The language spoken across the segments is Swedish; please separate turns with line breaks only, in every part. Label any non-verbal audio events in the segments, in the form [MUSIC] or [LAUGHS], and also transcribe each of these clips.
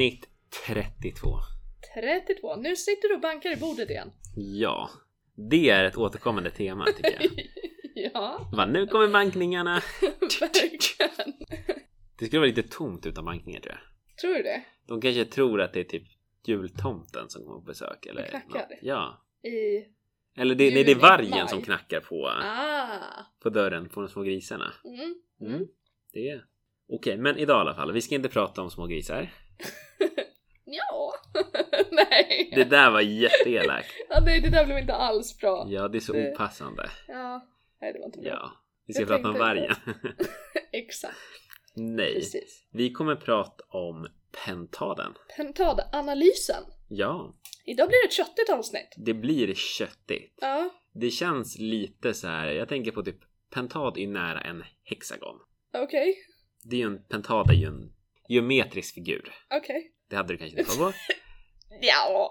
Avsnitt 32.
32. Nu sitter du och bankar i bordet igen.
Ja, det är ett återkommande tema tycker jag. [LAUGHS]
ja,
Va, nu kommer bankningarna. [LAUGHS]
verkligen.
Det skulle vara lite tomt utan bankningar tror jag.
Tror du det?
De kanske tror att det är typ jultomten som kommer på besök eller
knackar.
något. Ja.
I...
Eller det, nej, det är vargen
maj.
som knackar på,
Ah!
på dörren på de små grisarna.
Mm.
Mm. Det är... Okej, men idag i alla fall. Vi ska inte prata om små grisar. [LAUGHS]
Ja. [LAUGHS] nej.
Det där var jätteelakt.
Ja, nej, det där blev inte alls bra.
Ja, det är så
Det-
opassande.
Ja. Nej, det var inte bra.
Ja. Vi ska
Jag
prata om vargen. [LAUGHS]
Exakt.
Nej.
Precis.
Vi kommer prata om pentaden.
Pentadanalysen.
Ja,
Idag blir det ett köttigt avsnitt.
det blir köttigt.
Ja.
Det känns lite så här. Jag tänker på typ pentad är nära en hexagon.
Okej.
Det är ju en pentad är ju en geometrisk figur.
Okej.
Det hade du kanske inte koll på. [LAUGHS]
Ja.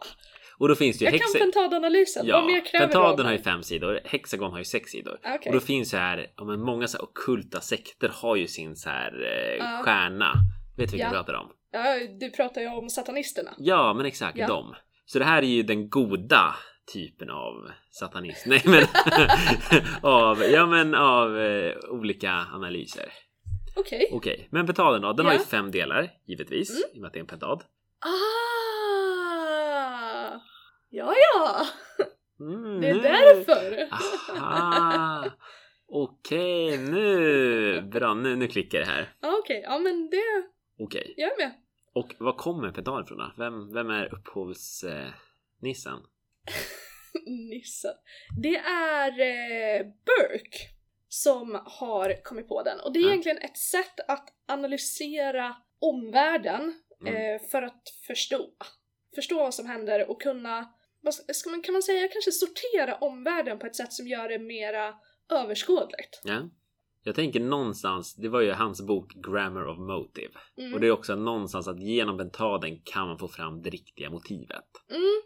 Och då finns det ju
Jag kan
hexa...
pentadanalysen. Vad
Ja,
mer kräver
pentaden har ju fem sidor, hexagon har ju sex sidor.
Okej.
Och då finns så här, ja, men många så här ockulta sekter har ju sin så här eh,
Ja.
stjärna. Vet du vilka
Ja.
jag pratar om?
Ja, du pratar ju om satanisterna.
Ja, men exakt
Ja.
dem. Så det här är ju den goda typen av satanism. Nej men [LAUGHS] av, ja men av eh, olika analyser.
Okej.
Okej, men pentaden då? Den har ju
Ja.
fem delar givetvis
Mm.
i och med att det är en pentad.
Ah! Ja, ja.
Mm,
Det är
nu-
därför.
Aha! [LAUGHS] Okej, nu bra, nu, nu klickar det här.
Ja, Okej, ja men det...
Okej,
Jag är med.
och vad kommer pentalen ifrån då? Vem, vem är upphovsnissen? [LAUGHS] Eh? Nissen.
Det är eh, Burke som har kommit på den. Och det är
Ja.
egentligen ett sätt att analysera omvärlden
Mm.
eh, för att förstå. Förstå vad som händer och kunna, vad ska man, kan man säga, kanske sortera omvärlden på ett sätt som gör det mera överskådligt.
Ja. Jag tänker någonstans, det var ju hans bok Grammar of Motive.
Mm.
Och det är också någonstans att genom pentaden kan man få fram det riktiga motivet.
Mm.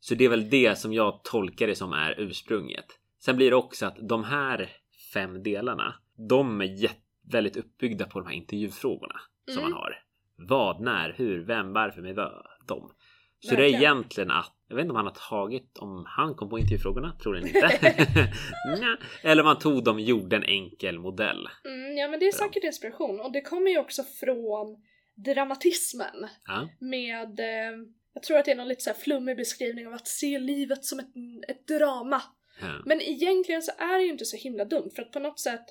Så det är väl det som jag tolkar det som är ursprunget. Sen blir det också att de här fem delarna, de är väldigt uppbyggda på de här intervjufrågorna som
Mm.
man har. Vad, när, hur, vem, varför, med vad, dem. Så det är
Verkligen.
egentligen att, jag vet inte om han har tagit, om han kom på intervjufrågorna, troligen inte. [LAUGHS] Eller om han tog dem gjorde en enkel modell.
Mm, ja men det är säkert inspiration och det kommer ju också från dramatismen
Ja,
med, eh, jag tror att det är någon lite så här flummig beskrivning av att se livet som ett, ett drama.
Ja.
Men egentligen så är det ju inte så himla dumt för att på något sätt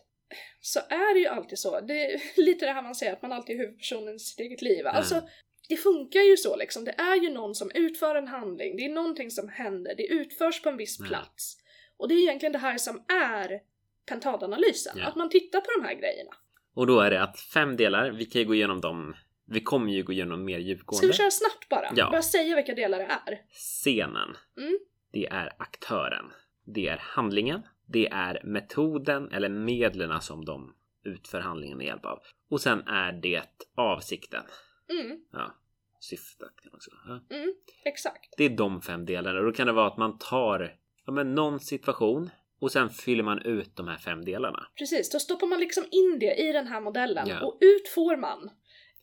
så är det ju alltid så. Det är [LAUGHS] lite det här man säger att man alltid är huvudpersonen i sitt eget liv. Alltså, det funkar ju så liksom. Det är ju någon som utför en handling, det är någonting som händer, det utförs på en viss
Ja.
plats. Och det är egentligen det här som är pentadanalysen,
Ja.
att man tittar på de här grejerna.
Och då är det att fem delar, vi kan ju gå igenom dem. Vi kommer ju gå igenom mer
Ska vi
djupgående.
köra snabbt bara?
Ja.
Bara säga vilka delar det är.
Scenen.
Mm.
Det är aktören. Det är handlingen. Det är metoden eller medlen som de utför handlingen med hjälp av. Och sen är det avsikten.
Mm,
Ja, syftet kan också. Ja.
mm, exakt.
Det är de fem delarna och då kan det vara att man tar ja, men någon situation och sen fyller man ut de här fem delarna.
Precis, då stoppar man liksom in det i den här modellen
Ja.
och ut får man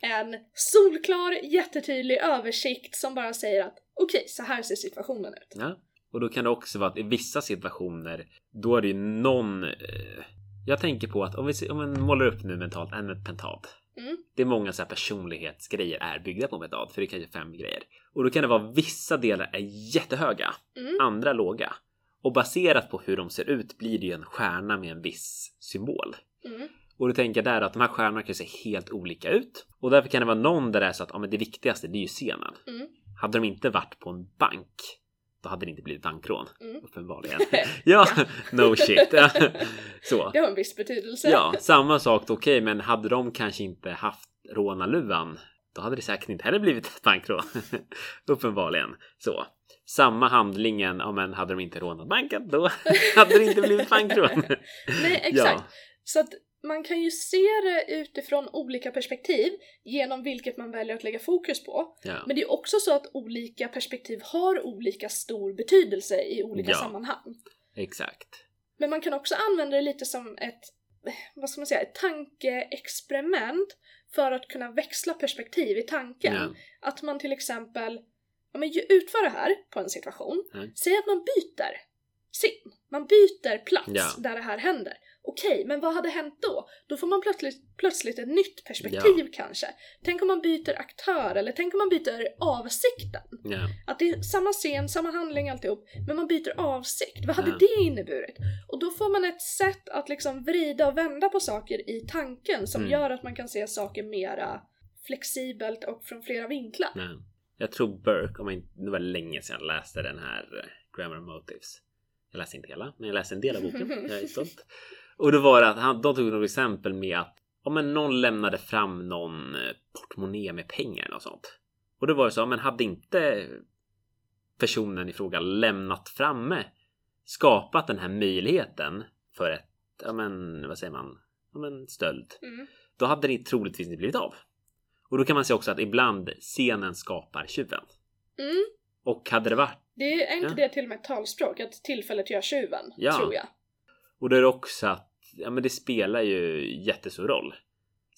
en solklar, jättetydlig översikt som bara säger att okej, så här ser situationen ut.
Ja. Och då kan det också vara att i vissa situationer då är det ju någon eh, jag tänker på att om vi, om vi målar upp nu mentalt en pentad.
Mm.
Det är många så här personlighetsgrejer är byggda på metad för det är kanske fem grejer. Och då kan det vara vissa delar är jättehöga,
Mm.
andra låga. Och baserat på hur de ser ut blir det ju en stjärna med en viss symbol.
Mm.
Och då tänker jag där att de här stjärnorna kan se helt olika ut. Och därför kan det vara någon där det är så att ja, men det viktigaste det är ju scenen.
Mm.
Hade de inte varit på en bank då hade det inte blivit bankrån.
Mm.
Uppenbarligen. [LAUGHS] ja, [LAUGHS] no shit. [LAUGHS] Så.
Det har en viss betydelse.
Ja, samma sak. Okej, men hade de kanske inte haft rånarluvan då hade det säkert inte heller blivit ett bankrån. Uppenbarligen. Så. Samma handlingen, ja men hade de inte rånat banken då hade det inte blivit bankrån.
Nej, exakt.
Ja,
Så att man kan ju se det utifrån olika perspektiv genom vilket man väljer att lägga fokus på.
ja.
Men det är också så att olika perspektiv har olika stor betydelse i olika
Ja.
sammanhang.
exakt.
Men man kan också använda det lite som ett vad ska man säga, ett tankeexperiment för att kunna växla perspektiv i tanken.
Ja.
Att man till exempel ja, men ju utför det här på en situation.
Mm.
Säg att man byter scen. Man byter plats där det här händer. Okej, men vad hade hänt då? Då får man plötsligt, plötsligt ett nytt perspektiv kanske. Tänk om man byter aktör eller tänk om man byter avsikten.
Ja.
Att det är samma scen, samma handling alltihop, men man byter avsikt. Vad hade
Ja.
det inneburit? Och då får man ett sätt att liksom vrida och vända på saker i tanken som
Mm.
gör att man kan se saker mera flexibelt och från flera vinklar.
Jag tror Burke, om jag inte, det var länge sedan jag läste den här eh, Grammar Motives. Jag läste inte hela, men jag läste en del av boken. [LAUGHS] Jag är stolt. Och då var det att han, de tog några exempel med att om en någon lämnade fram någon eh, portmonnä med pengar eller något sånt. Och då var det så, men hade inte personen i fråga lämnat framme skapat den här möjligheten för ett, ja men vad säger man, ja men stöld.
Mm.
Då hade det troligtvis inte blivit av. Och då kan man se också att ibland scenen skapar tjuven.
Mm.
Och hade det varit
Det är inte
Ja.
det till och med ett talspråk, att tillfället gör tjuven,
Ja.
tror jag.
Och då är det också att ja, men det spelar ju jättestor roll.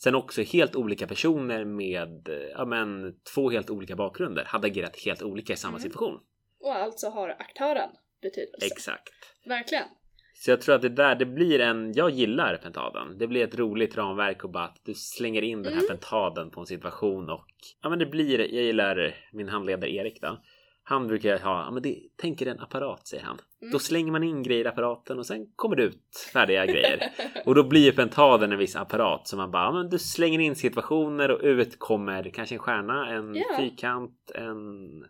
Sen också helt olika personer med ja, men, två helt olika bakgrunder hade agerat helt olika i samma
Mm.
situation.
Och alltså har aktören betydelse.
Exakt.
Verkligen.
Så jag tror att det där, det blir en, jag gillar pentaden. Det blir ett roligt ramverk och bara att du slänger in den här
Mm.
pentaden på en situation och ja men det blir, jag gillar min handledare Erik då. Han brukar ha, ja men det, tänk er en apparat säger han.
Mm.
Då slänger man in grejer i apparaten och sen kommer det ut färdiga [LAUGHS] grejer. Och då blir pentaden en viss apparat som man bara, ja, men du slänger in situationer och ut kommer kanske en stjärna, en
Ja.
fyrkant, en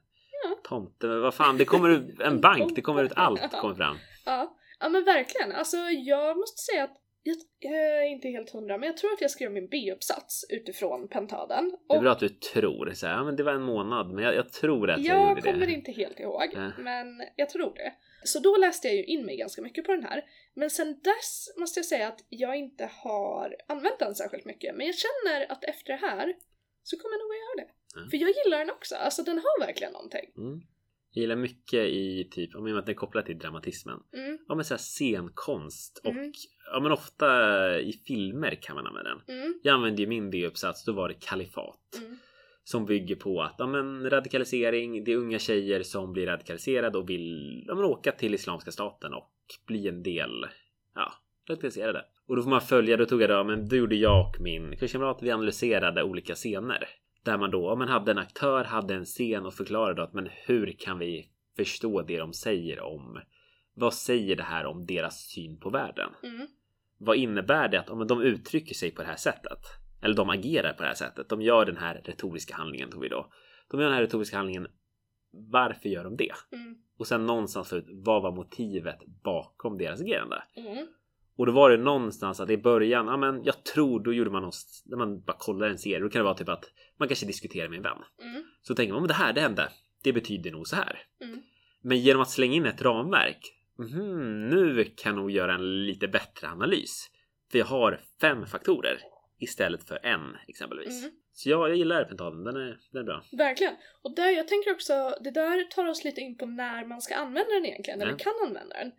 Ja.
tomte, men vad fan, det kommer ut en [LAUGHS] bank, det kommer ut allt kommer fram.
Ja. ja, men verkligen. Alltså jag måste säga att jag, jag är inte helt hundra, men jag tror att jag skrev min B-uppsats utifrån pentaden.
Det är
Och
bra att du tror så här, ja, men det var en månad, men jag, jag tror att jag,
jag
gjorde
kommer
det.
inte helt ihåg,
Nej.
men jag tror det. Så då läste jag ju in mig ganska mycket på den här. Men sen dess måste jag säga att jag inte har använt den särskilt mycket. Men jag känner att efter det här så kommer jag nog att göra det.
Ja.
För jag gillar den också, alltså den har verkligen någonting.
Mm. Jag gillar mycket i typ, om att det är kopplat till dramatismen.
Mm,
Ja men så här scenkonst och
Mm.
ja men ofta i filmer kan man använda den.
mm,
Jag använde ju min D-uppsats, då var det kalifat.
mm,
Som bygger på att ja, men radikalisering, det är unga tjejer som blir radikaliserade och vill ja, men åka till Islamiska staten och bli en del, ja, radikaliserade. Och då får man följa, då tog jag då, men då gjorde jag och min kurskamrat, vi analyserade olika scener. Där man då, men hade en aktör, hade en scen och förklarade att men hur kan vi förstå det de säger om, vad säger det här om deras syn på världen?
mm,
vad innebär det att om de uttrycker sig på det här sättet? Eller de agerar på det här sättet. De gör den här retoriska handlingen tog vi då. De gör den här retoriska handlingen. Varför gör de det?
mm,
Och sen någonstans ut vad var motivet bakom deras agerande?
mm,
Och då var det någonstans att i början, ja men jag tror då gjorde man något, när man bara kollar en serie, då kan det vara typ att man kanske diskuterar med en vän.
mm,
Så tänker man, men det här det hände. Det betyder nog så här.
mm.
Men genom att slänga in ett ramverk. mhm, nu kan jag nog göra en lite bättre analys. För jag har fem faktorer istället för en exempelvis.
Mm.
Så ja, jag gillar pentaden. Den är, den är bra.
Verkligen. Och där, jag tänker också, det där tar oss lite in på när man ska använda den egentligen, eller
Ja.
kan använda den.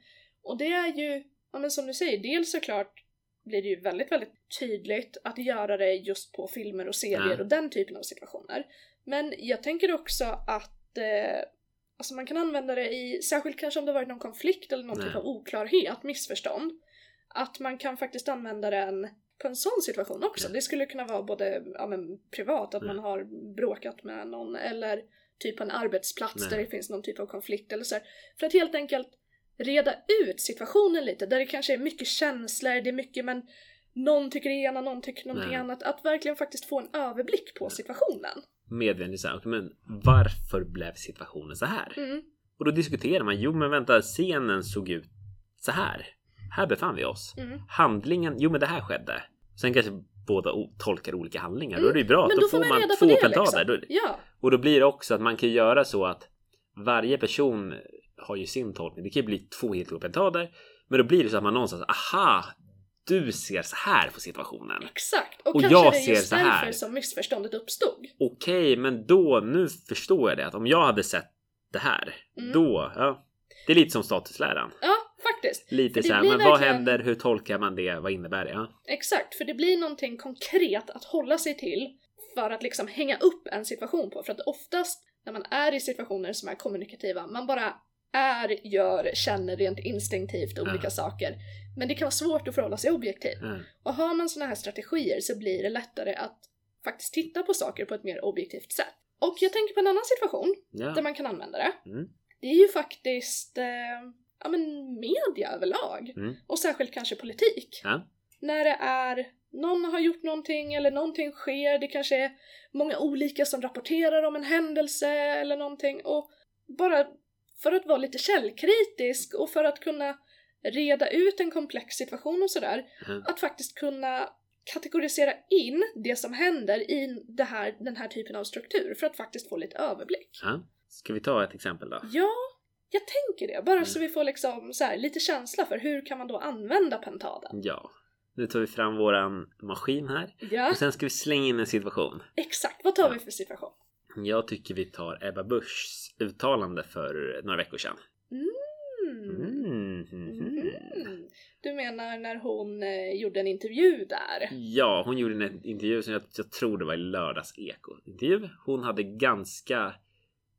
Och det är ju, ja men som du säger, dels såklart blir det ju väldigt, väldigt tydligt att göra det just på filmer och serier
Ja.
och den typen av situationer. Men jag tänker också att eh, alltså man kan använda det i, särskilt kanske om det varit någon konflikt eller någon
Nej.
typ av oklarhet, missförstånd, att man kan faktiskt använda den på en sån situation också.
Ja.
Det skulle kunna vara både ja, men, privat, att
Ja.
man har bråkat med någon, eller typ på en arbetsplats där det finns någon typ av konflikt eller så. här. För att helt enkelt reda ut situationen lite, där det kanske är mycket känslor, det är mycket men någon tycker det ena, någon tycker någonting
Nej.
annat. Att verkligen faktiskt få en överblick på situationen.
Medvetet såhär, okej, men varför blev situationen så här?
Mm,
Och då diskuterar man, jo men vänta, scenen såg ut så här. Här befann vi oss.
mm.
Handlingen, jo men det här skedde. Sen kanske båda tolkar olika handlingar. Då är det ju bra.
Mm. Men
då,
då får man reda
man två
det
pentader.
liksom. Ja,
Och då blir det också att man kan göra så att varje person har ju sin tolkning. Det kan ju bli två helt olika pentader. Men då blir det så att man någonstans, aha, du ser så här på situationen.
exakt. Och,
Och
kanske
jag
det är
ser
just
så här.
därför som missförståndet uppstod.
Okej, men då, nu förstår jag det. Att om jag hade sett det här,
Mm.
då, ja. Det är lite som statusläran.
Ja, faktiskt.
Lite så här, men vad
verkligen-
händer? Hur tolkar man det? Vad innebär det? Ja.
Exakt, för det blir någonting konkret att hålla sig till för att liksom hänga upp en situation på. För att oftast när man är i situationer som är kommunikativa, man bara är, gör, känner rent instinktivt olika
Ja.
saker. Men det kan vara svårt att förhålla sig objektiv.
Ja.
Och har man såna här strategier så blir det lättare att faktiskt titta på saker på ett mer objektivt sätt. Och jag tänker på en annan situation där
Ja.
man kan använda det.
Mm.
Det är ju faktiskt eh, ja, men media överlag.
Mm.
Och särskilt kanske politik.
Ja.
När det är någon har gjort någonting eller någonting sker, det kanske är många olika som rapporterar om en händelse eller någonting och bara för att vara lite källkritisk och för att kunna reda ut en komplex situation och sådär,
Ja.
att faktiskt kunna kategorisera in det som händer i det här, den här typen av struktur för att faktiskt få lite överblick.
Ja. Ska vi ta ett exempel då?
Ja, jag tänker det. Bara
Mm.
så vi får liksom så här, lite känsla för hur kan man då använda pentaden?
Ja. Nu tar vi fram våran maskin här.
Ja,
Och sen ska vi slänga in en situation.
exakt. Vad tar vi för situation?
Jag tycker vi tar Ebba Buschs uttalande för några veckor sedan.
Mm.
Mm.
Du menar när hon eh, gjorde en intervju där?
Ja, hon gjorde en intervju som jag, jag tror det var i lördags eko-intervju. Hon hade ganska,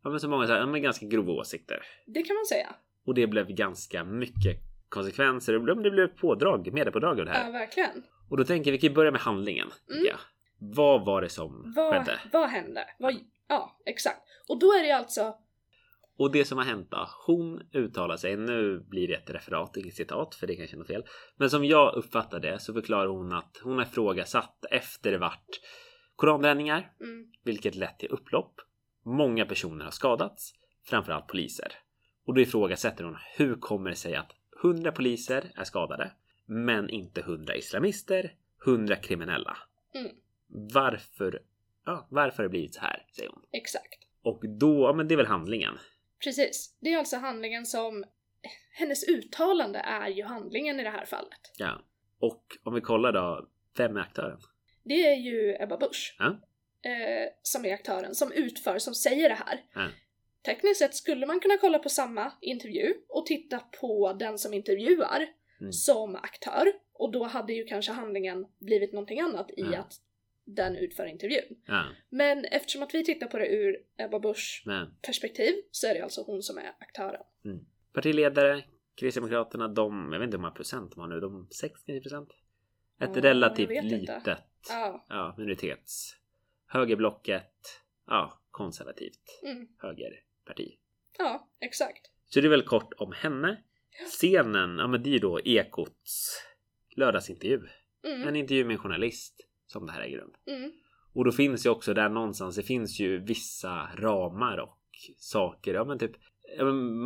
ja men så många så här, ja, men ganska grova åsikter.
Det kan man säga.
Och det blev ganska mycket konsekvenser. Det blev, det blev pådrag, mediepådrag av det här.
Ja, verkligen.
Och då tänker vi, vi kan ju börja med handlingen.
Mm.
Jag. Vad var det som
Vad,
skedde?
vad hände? Vad, ja, exakt. Och då är det alltså...
Och det som har hänt då? Hon uttalar sig, nu blir det ett referat, inget citat för det kanske är något fel. Men som jag uppfattar det så förklarar hon att hon har ifrågasatt efter det vart koranbränningar,
Mm,
vilket lett till upplopp. Många personer har skadats, framförallt poliser. Och då ifrågasätter hon hur kommer det sig att 100 poliser är skadade, men inte 100 islamister, 100 kriminella.
Mm.
Varför? Ja, varför har det blivit så här? Säger hon.
exakt.
Och då, ja men det är väl handlingen.
Precis. Det är alltså handlingen som... Hennes uttalande är ju handlingen i det här fallet.
Ja. Och om vi kollar då, vem är aktören?
Det är ju Ebba Busch.
Ja.
Eh, som är aktören, som utför, som säger det här.
Ja.
Tekniskt sett skulle man kunna kolla på samma intervju och titta på den som intervjuar
Mm.
som aktör. Och då hade ju kanske handlingen blivit någonting annat i
Ja.
att den utför intervjun.
Ja,
Men eftersom att vi tittar på det ur Ebba Buschs
men
perspektiv så är det alltså hon som är aktören.
partiledare, Kristdemokraterna, de, jag vet inte hur många procent de har nu, de 60 procent? Ett
Ja,
relativt litet
Ja.
ja, minoritets högerblocket, ja, konservativt
Mm.
högerparti.
Ja, exakt.
Så det är väl kort om henne. Scenen, ja men det är ju då Ekots lördagsintervju.
Mm.
En intervju med en journalist som det här äger rum.
Mm.
Och då finns ju också där någonstans, det finns ju vissa ramar och saker. Ja men typ,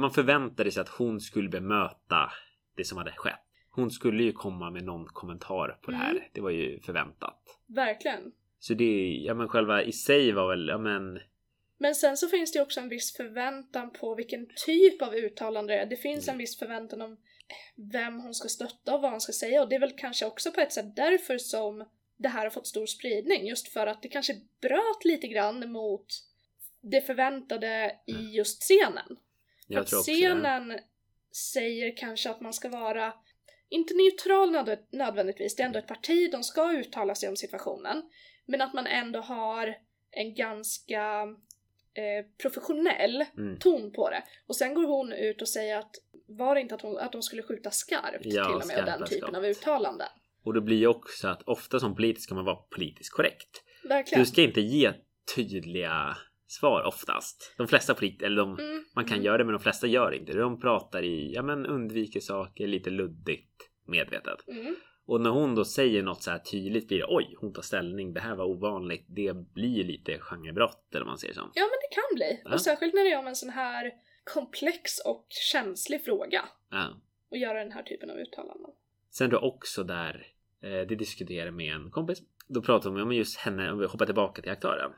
man förväntade sig att hon skulle bemöta det som hade skett. Hon skulle ju komma med någon kommentar på det här.
Mm.
Det var ju förväntat.
Verkligen.
Så det, ja men själva i sig var väl, ja men
Men sen så finns det också en viss förväntan på vilken typ av uttalande det är. Det finns
Mm.
en viss förväntan om vem hon ska stötta och vad hon ska säga och det är väl kanske också på ett sätt därför som det här har fått stor spridning. Just för att det kanske bröt lite grann mot det förväntade i
Mm.
just scenen.
Jag
att
också det.
scenen säger kanske att man ska vara inte neutral nöd- nödvändigtvis, det är ändå ett parti, de ska uttala sig om situationen. Men att man ändå har en ganska eh, professionell
Mm.
ton på det. Och sen går hon ut och säger att var det inte att hon, att de skulle skjuta skarpt
Ja,
till och med och den typen
skott.
av uttalanden.
Och det blir ju också att ofta som politiker ska man vara politiskt korrekt.
Verkligen.
Du ska inte ge tydliga svar oftast. De flesta politiker, eller de,
Mm,
man kan
mm.
göra det men de flesta gör inte det. De pratar i, ja men undviker saker lite luddigt medvetet.
Mm,
Och när hon då säger något så här tydligt blir det oj, hon tar ställning, det här var ovanligt. Det blir lite genrebrott eller man säger som.
Ja men det kan bli.
Ja.
Och särskilt när det är om en sån här komplex och känslig fråga.
Ja.
Och göra den här typen av uttalanden.
Sen då också där, eh, det diskuterar med en kompis. Då pratar de om just henne, om vi hoppar tillbaka till aktören.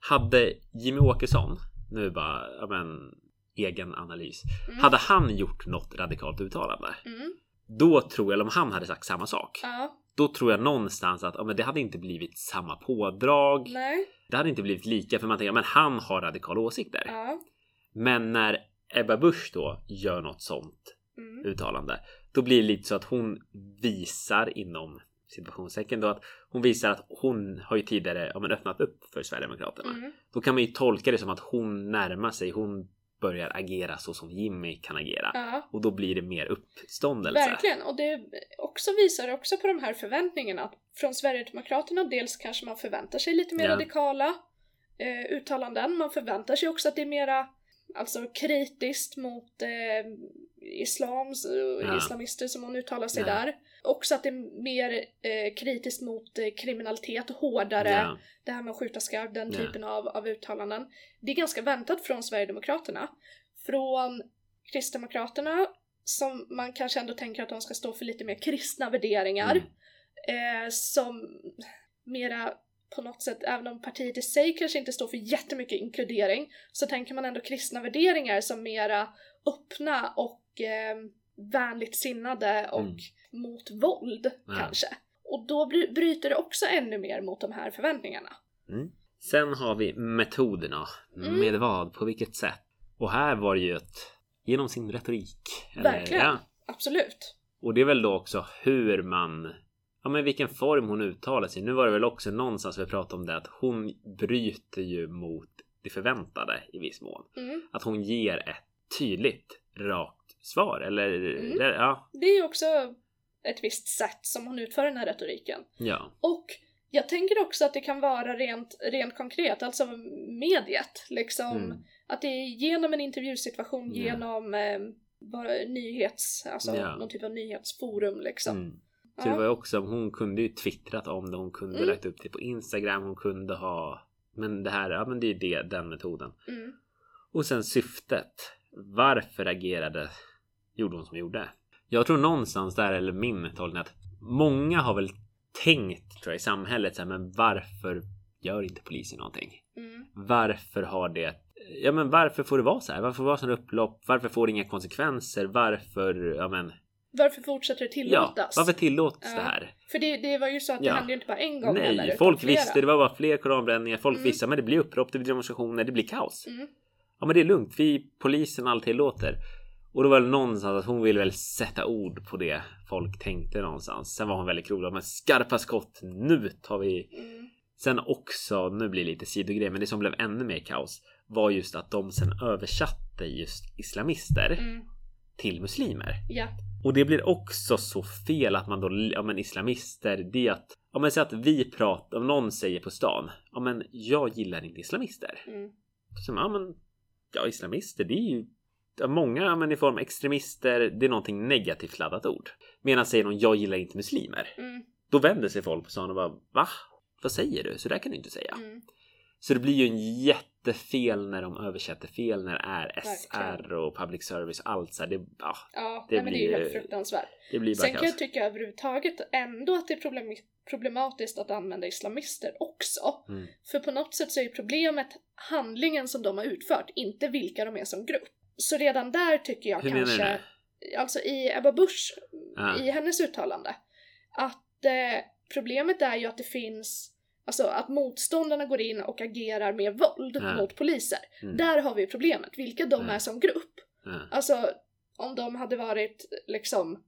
Hade Jimmy Åkesson, nu bara, ja men, egen analys.
Mm.
Hade han gjort något radikalt uttalande,
Mm.
då tror jag, eller om han hade sagt samma sak,
Ja,
då tror jag någonstans att ja, men det hade inte blivit samma pådrag.
nej,
Det hade inte blivit lika, för man tänker, men han har radikala åsikter.
ja,
Men när Ebba Busch då gör något sånt
Mm.
uttalande. Då blir det lite så att hon visar inom situationstecken då att hon visar att hon har ju tidigare ja, men öppnat upp för Sverigedemokraterna.
Mm.
Då kan man ju tolka det som att hon närmar sig, hon börjar agera så som Jimmy kan agera.
Ja.
Och då blir det mer uppståndelse.
Verkligen, och det också visar också på de här förväntningarna att från Sverigedemokraterna dels kanske man förväntar sig lite mer
Ja.
radikala eh, uttalanden, man förväntar sig också att det är mera alltså kritiskt mot eh, islams, eh,
Ja.
islamister som hon uttalar sig
Ja.
där. Också att det är mer eh, kritiskt mot eh, kriminalitet, hårdare,
Ja.
det här med att skjuta skarv, den typen av, av uttalanden. Det är ganska väntat från Sverigedemokraterna. Från Kristdemokraterna, som man kanske ändå tänker att de ska stå för lite mer kristna värderingar,
Mm.
eh, som mera på något sätt, även om partiet i sig kanske inte står för jättemycket inkludering, så tänker man ändå kristna värderingar som mera öppna och eh, vänligt sinnade och
Mm.
mot våld
Ja.
kanske. Och då bry- bryter det också ännu mer mot de här förväntningarna.
Mm. Sen har vi metoderna.
Mm.
Med vad? På vilket sätt? Och här var det ju ett genom sin retorik.
Verkligen.
Ja.
Absolut.
Och det är väl då också hur man Ja men vilken form hon uttalar sig. Nu var det väl också någonstans vi pratade om det att hon bryter ju mot det förväntade i viss mån.
Mm.
Att hon ger ett tydligt rakt svar eller
Mm.
ja,
Det är också ett visst sätt som hon utför den här retoriken.
ja,
Och jag tänker också att det kan vara rent, rent konkret, alltså mediet. Liksom
Mm.
att det är genom en intervjusituation,
Ja.
genom eh, bara nyhets, alltså
Ja.
någon typ av nyhetsforum liksom.
Mm. Så
Ja.
det var ju också, hon kunde ju twittrat om det, hon kunde
Mm.
lagt upp det på Instagram, hon kunde ha Men det här, ja men det är ju det, den metoden.
Mm.
Och sen syftet. Varför agerade, gjorde hon som gjorde? Jag tror någonstans där, eller min tolkning, att många har väl tänkt tror jag, i samhället så här, men varför gör inte polisen någonting?
Mm.
Varför har det Ja men varför får det vara så här? Varför får det sådana upplopp? Varför får det inga konsekvenser? Varför, ja men
Varför fortsätter det
Ja,
tillåtas?
varför tillåts
Ja.
det här?
För det, det var ju så att det
Ja.
hände ju inte bara en gång heller,
Nej,
utan
folk visste, det var bara fler koranbränningar. Folk
Mm.
visste, men det blir upplopp, det blir demonstrationer, det blir kaos.
Mm.
Ja men det är lugnt, vi polisen allt tillåter. Och då var det någonstans att hon ville väl sätta ord på det folk tänkte någonstans. Sen var hon väldigt rolig, men skarpa skott, nu tar vi...
Mm.
Sen också, nu blir det lite sidogrej, men det som blev ännu mer kaos var just att de sen översatte just islamister
Mm.
till muslimer.
Ja.
Och det blir också så fel att man då, ja men islamister, det är att, ja men säg att vi pratar, om någon säger på stan, ja men jag gillar inte islamister.
Mm.
Så, ja men, ja islamister det är ju, många i form extremister, det är någonting negativt laddat ord. Medan säger någon, jag gillar inte muslimer.
Mm.
Då vänder sig folk på stan och bara, va? Vad säger du? Så där kan du inte säga.
Mm.
Så det blir ju en jättefel när de översätter fel när det är SR
Verkligen.
och public service och allt så här, det, ja,
Ja,
Det
nej, men det är ju
blir-
helt fruktansvärt.
det blir bara
Sen kan jag tycka överhuvudtaget ändå att det är problem problematiskt att använda islamister också.
Mm.
För på något sätt så är ju problemet handlingen som de har utfört, inte vilka de är som grupp. Så redan där tycker jag
Hur menar du
kanske, alltså i Ebba Busch,
Ja.
i hennes uttalande, att eh, problemet är ju att det finns Alltså att motståndarna går in och agerar med våld
Ja.
mot poliser.
Mm.
Där har vi problemet, vilka de
Ja.
är som grupp. Alltså om de hade varit liksom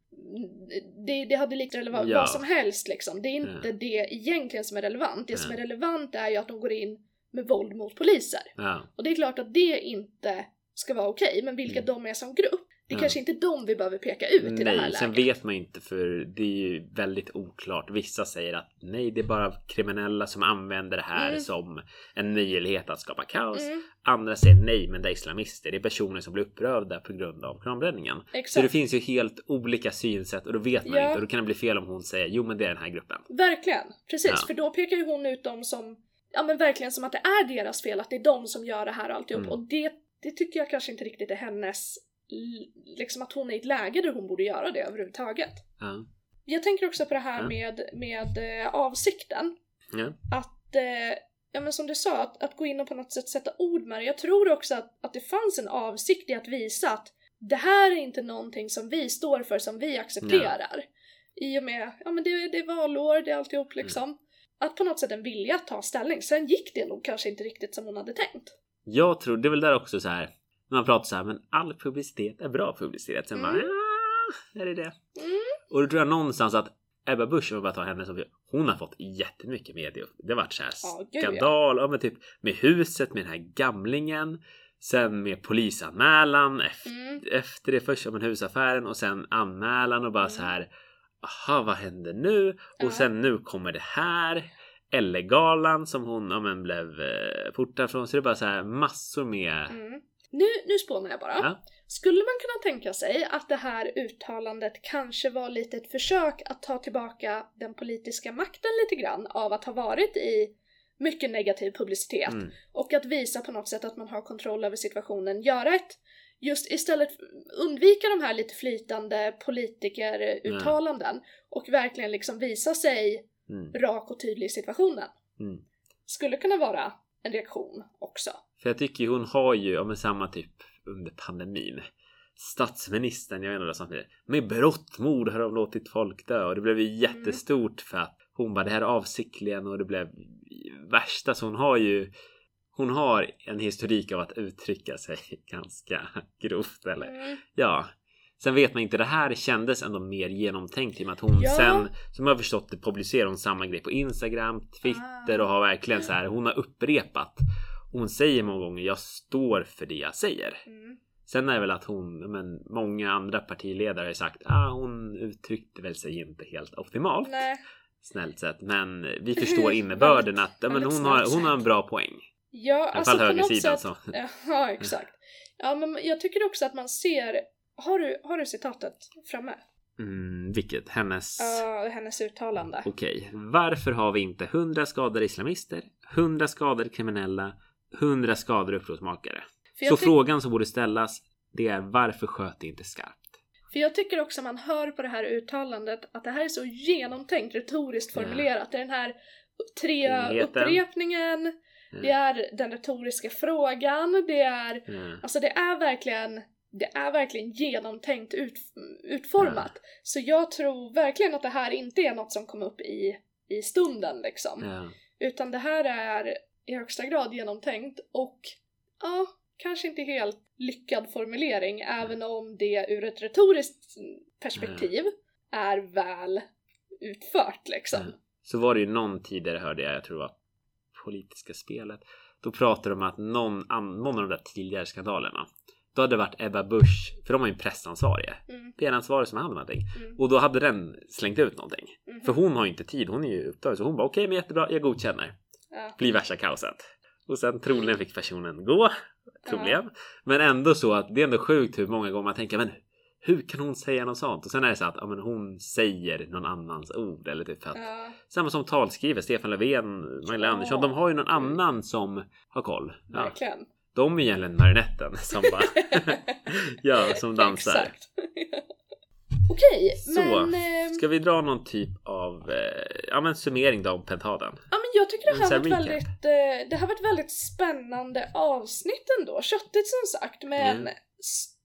det, det hade likt vad,
Ja.
vad som helst liksom. Det är inte
Ja.
det egentligen som är relevant. Det
Ja.
som är relevant är ju att de går in med våld mot poliser.
Ja.
Och det är klart att det inte ska vara okej, men vilka
Mm.
de är som grupp, det är
Ja.
kanske inte de vi behöver peka ut i det här läget.
sen vet man inte för det är ju väldigt oklart. Vissa säger att nej, det är bara kriminella som använder det här
Mm.
som en möjlighet att skapa kaos.
Mm,
Andra säger nej, men det är islamister. Det är personer som blir upprörda på grund av koranbränningen. Så det
exakt.
finns ju helt olika synsätt och då vet man
Ja.
inte. Och då kan det bli fel om hon säger jo, men det är den här gruppen.
Verkligen, precis.
Ja.
För då pekar ju hon ut dem som, ja men verkligen som att det är deras fel, att det är de som gör det här och alltihop.
Mm.
Och det, det tycker jag kanske inte riktigt är hennes, liksom att hon är i ett läge där hon borde göra det överhuvudtaget.
Ja.
Jag tänker också på det här
Ja.
med, med eh, avsikten. Att, eh, ja men som du sa, att, att gå in och på något sätt sätta ord med det. Jag tror också att, att det fanns en avsikt i att visa att det här är inte någonting som vi står för, som vi accepterar. I och med, ja men det, det är valår, det är alltihop liksom. Att på något sätt en vilja att ta ställning. Sen gick det nog kanske inte riktigt som hon hade tänkt.
Jag tror, det är väl där också så här. När man pratar så här, men all publicitet är bra publicitet. Sen
Mm.
bara, ja, är det det?
Mm.
Och då tror jag någonstans att Ebba Busch, om jag bara tar henne som hon har fått jättemycket media. Det har varit så här
ja.
skandal, ja. men typ med huset, med den här gamlingen. Sen med polisanmälan efter,
Mm.
efter det först, om en husaffären och sen anmälan och bara
Mm.
så här. Aha, vad händer nu?
Ja.
Och sen nu kommer det här. Elle-galan som hon ja, men, blev eh, portad från. Så det är bara så här massor med.
Mm. Nu, nu spånar jag bara.
Ja.
Skulle man kunna tänka sig att det här uttalandet kanske var lite ett försök att ta tillbaka den politiska makten lite grann av att ha varit i mycket negativ publicitet
Mm.
och att visa på något sätt att man har kontroll över situationen, göra ett just istället undvika de här lite flytande politikeruttalanden och verkligen liksom visa sig
Mm.
rak och tydlig i situationen.
Mm.
Skulle kunna vara en reaktion också.
För jag tycker ju hon har ju, ja men samma typ under pandemin. Statsministern, jag vad som heter Med brottmord har de låtit folk dö och det blev ju jättestort för att hon bara det här är avsiktligen och det blev värsta så hon har ju hon har en historik av att uttrycka sig [LAUGHS] ganska grovt eller
Mm.
ja. Sen vet man inte, det här kändes ändå mer genomtänkt i och med att hon
Ja.
sen, som jag har förstått det, publicerar hon samma grej på Instagram, Twitter
Ah.
och har verkligen så här, hon har upprepat. Hon säger många gånger, jag står för det jag säger.
Mm.
Sen är det väl att hon, men många andra partiledare har sagt, ah, hon uttryckte väl sig inte helt optimalt.
Nej.
Snällt sett, men vi [LAUGHS] förstår innebörden att ja, men hon, har, hon har en bra poäng.
Ja,
I alla
alltså
fall högersidan
sätt.
så. [LAUGHS]
Ja, exakt. Ja, men jag tycker också att man ser... Har du, har du citatet framme?
Mm, vilket? Hennes...
Ja, hennes uttalande.
Okej, varför har vi inte 100 skadade islamister, 100 skadade kriminella, 100 skadade upprorsmakare? Så frågan som borde ställas, det är varför sköt det inte skarpt?
för jag tycker också man hör på det här uttalandet att det här är så genomtänkt, retoriskt formulerat. Det är den här tre
Treheten.
Upprepningen, det är den retoriska frågan, det är...
Ja.
Alltså det är verkligen det är verkligen genomtänkt ut, utformat. Så jag tror verkligen att det här inte är något som kom upp i, i stunden liksom.
Ja.
Utan det här är i högsta grad genomtänkt och ja, kanske inte helt lyckad formulering även om det ur ett retoriskt perspektiv är väl utfört liksom.
Ja. Så var det ju någon tidigare hörde jag, jag tror var politiska spelet. Då pratade de om att någon, någon av de där tidigare skandalerna. Då hade det varit Ebba Busch, för de har ju en pressansvarig.
Mm,
PR-ansvarig som hade någonting.
mm,
Och då hade den slängt ut någonting.
mhm.
För hon har ju inte tid, hon är ju upptagen. Så hon bara okej men jättebra, jag godkänner.
ja.
Blir värsta kaoset. Och sen troligen fick personen gå. Troligen. Men ändå så att det är ändå sjukt hur många gånger man tänker men hur kan hon säga något sånt? Och sen är det så att ja, men hon säger någon annans ord eller typ för att
Ja,
Samma som talskrivare, Stefan Löfven, Magdalena
Ja.
Andersson. De har ju någon annan som har koll. Ja,
verkligen.
de är egentligen marionetten som bara [LAUGHS] ja, som dansar.
Exakt. [LAUGHS] Okej,
Så,
men... ehm,
Ska vi dra någon typ av eh, ja, men summering då om pentaden?
Ja men jag tycker det här
sån
var
här
ett
recap.
väldigt, eh, det här var ett väldigt spännande avsnitt ändå. Köttigt som sagt men
Mm.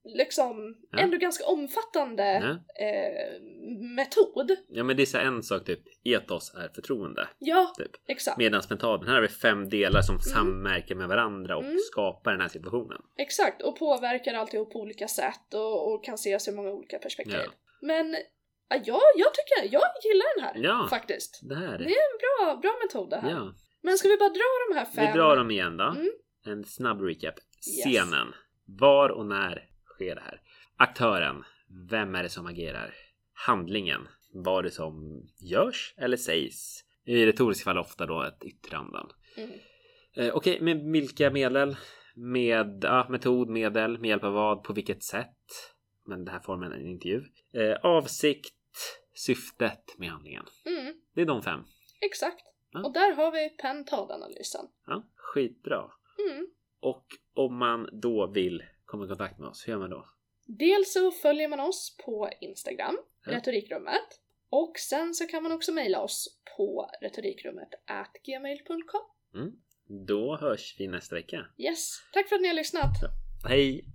Liksom
Ja.
ändå ganska omfattande
Ja.
eh, metod.
ja men det är så en sak typ, etos är förtroende.
Ja,
Typ.
exakt.
Medan pentaden, här har vi fem delar som samverkar med varandra och
Mm.
skapar den här situationen.
Exakt, och påverkar alltihop på olika sätt och, och kan ses ur många olika perspektiv.
Ja.
Men ja, jag, tycker, jag gillar den här
Ja.
faktiskt.
Det här.
Det är en bra, bra metod det här. Men ska vi bara dra de här fem?
Vi drar dem igen då.
Mm.
En snabb recap.
Yes.
Scenen. Var och när sker det här? Aktören. Vem är det som agerar? Handlingen. Vad det som görs eller sägs? I retoriska fall ofta då ett yttranden.
Mm.
Eh, Okej, med vilka medel? Med ja, metod, medel, med hjälp av vad, på vilket sätt? Men det här formen är en intervju. Eh, avsikt, syftet med handlingen.
Mm,
Det är de fem.
exakt.
Ja.
Och där har vi pentadanalysen.
Ja, skitbra.
Mm.
Och om man då vill komma i kontakt med oss, hur gör man då?
Dels så följer man oss på Instagram,
Ja.
retorikrummet. Och sen så kan man också mejla oss på retorikrummet gmail.com.
Mm. Då hörs vi nästa vecka.
Yes, tack för att ni har lyssnat!
Hej!